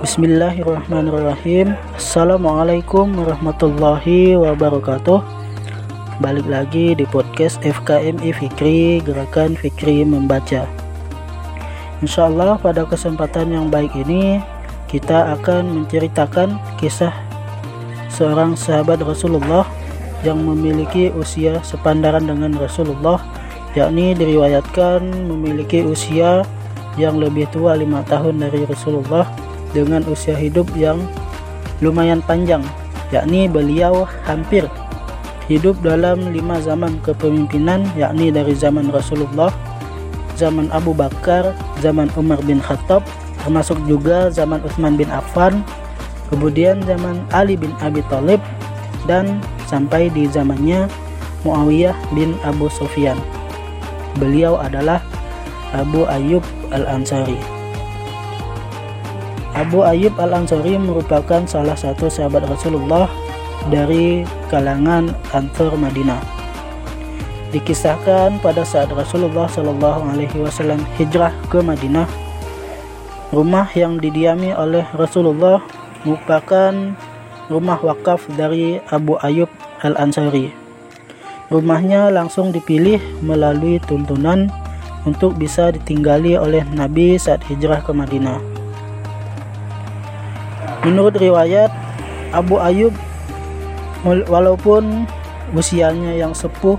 Bismillahirrahmanirrahim. Assalamualaikum warahmatullahi wabarakatuh. Balik lagi di podcast FKMI Fikri Gerakan Fikri Membaca. Insya Allah pada kesempatan yang baik ini Kita akan menceritakan kisah Seorang sahabat Rasulullah Yang memiliki usia sepandaran dengan Rasulullah Yakni diriwayatkan memiliki usia yang lebih tua lima tahun dari Rasulullah dengan usia hidup yang lumayan panjang yakni beliau hampir hidup dalam lima zaman kepemimpinan yakni dari zaman Rasulullah zaman Abu Bakar zaman Umar bin Khattab termasuk juga zaman Utsman bin Affan kemudian zaman Ali bin Abi Thalib dan sampai di zamannya Muawiyah bin Abu Sufyan. Beliau adalah Abu Ayyub Al-Ansari Abu Ayyub Al-Ansari merupakan salah satu sahabat Rasulullah dari kalangan Ansar Madinah. Dikisahkan pada saat Rasulullah Shallallahu Alaihi Wasallam hijrah ke Madinah, rumah yang didiami oleh Rasulullah merupakan rumah wakaf dari Abu Ayyub Al-Ansari. Rumahnya langsung dipilih melalui tuntunan untuk bisa ditinggali oleh Nabi saat hijrah ke Madinah. Menurut riwayat Abu Ayub walaupun usianya yang sepuh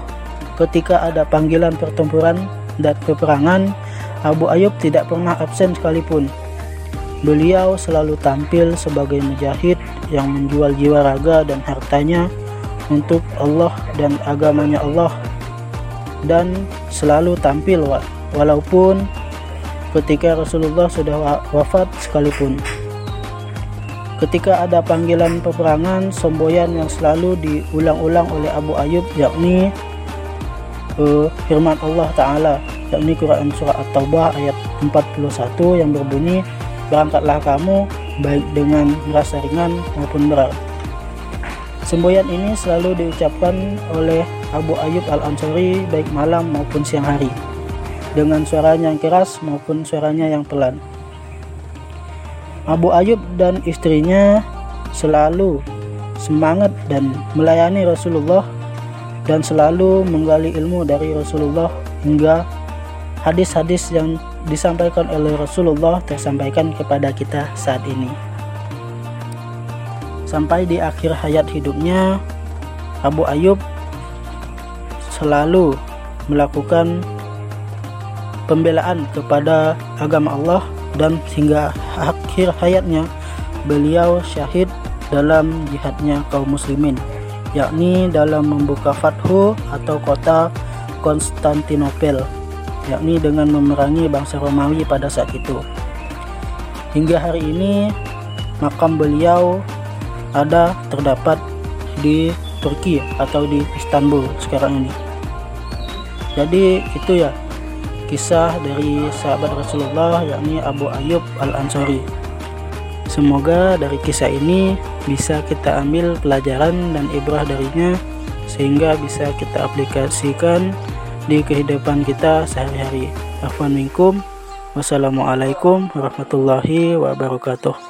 ketika ada panggilan pertempuran dan peperangan Abu Ayub tidak pernah absen sekalipun. Beliau selalu tampil sebagai mujahid yang menjual jiwa raga dan hartanya untuk Allah dan agamanya Allah dan selalu tampil walaupun ketika Rasulullah sudah wafat sekalipun. Ketika ada panggilan peperangan, semboyan yang selalu diulang-ulang oleh Abu Ayub yakni uh, Allah Ta'ala yakni Quran Surah At-Taubah ayat 41 yang berbunyi Berangkatlah kamu baik dengan merasa ringan maupun berat Semboyan ini selalu diucapkan oleh Abu Ayub Al-Ansari baik malam maupun siang hari dengan suaranya yang keras maupun suaranya yang pelan. Abu Ayub dan istrinya selalu semangat dan melayani Rasulullah dan selalu menggali ilmu dari Rasulullah hingga hadis-hadis yang disampaikan oleh Rasulullah tersampaikan kepada kita saat ini. Sampai di akhir hayat hidupnya, Abu Ayub selalu melakukan pembelaan kepada agama Allah dan hingga akhir hayatnya beliau syahid dalam jihadnya kaum muslimin yakni dalam membuka Fathu atau kota Konstantinopel yakni dengan memerangi bangsa Romawi pada saat itu. Hingga hari ini makam beliau ada terdapat di Turki atau di Istanbul sekarang ini. Jadi itu ya kisah dari sahabat Rasulullah yakni Abu Ayyub Al-Ansari. Semoga dari kisah ini bisa kita ambil pelajaran dan ibrah darinya sehingga bisa kita aplikasikan di kehidupan kita sehari-hari. Afwan minkum. Wassalamualaikum warahmatullahi wabarakatuh.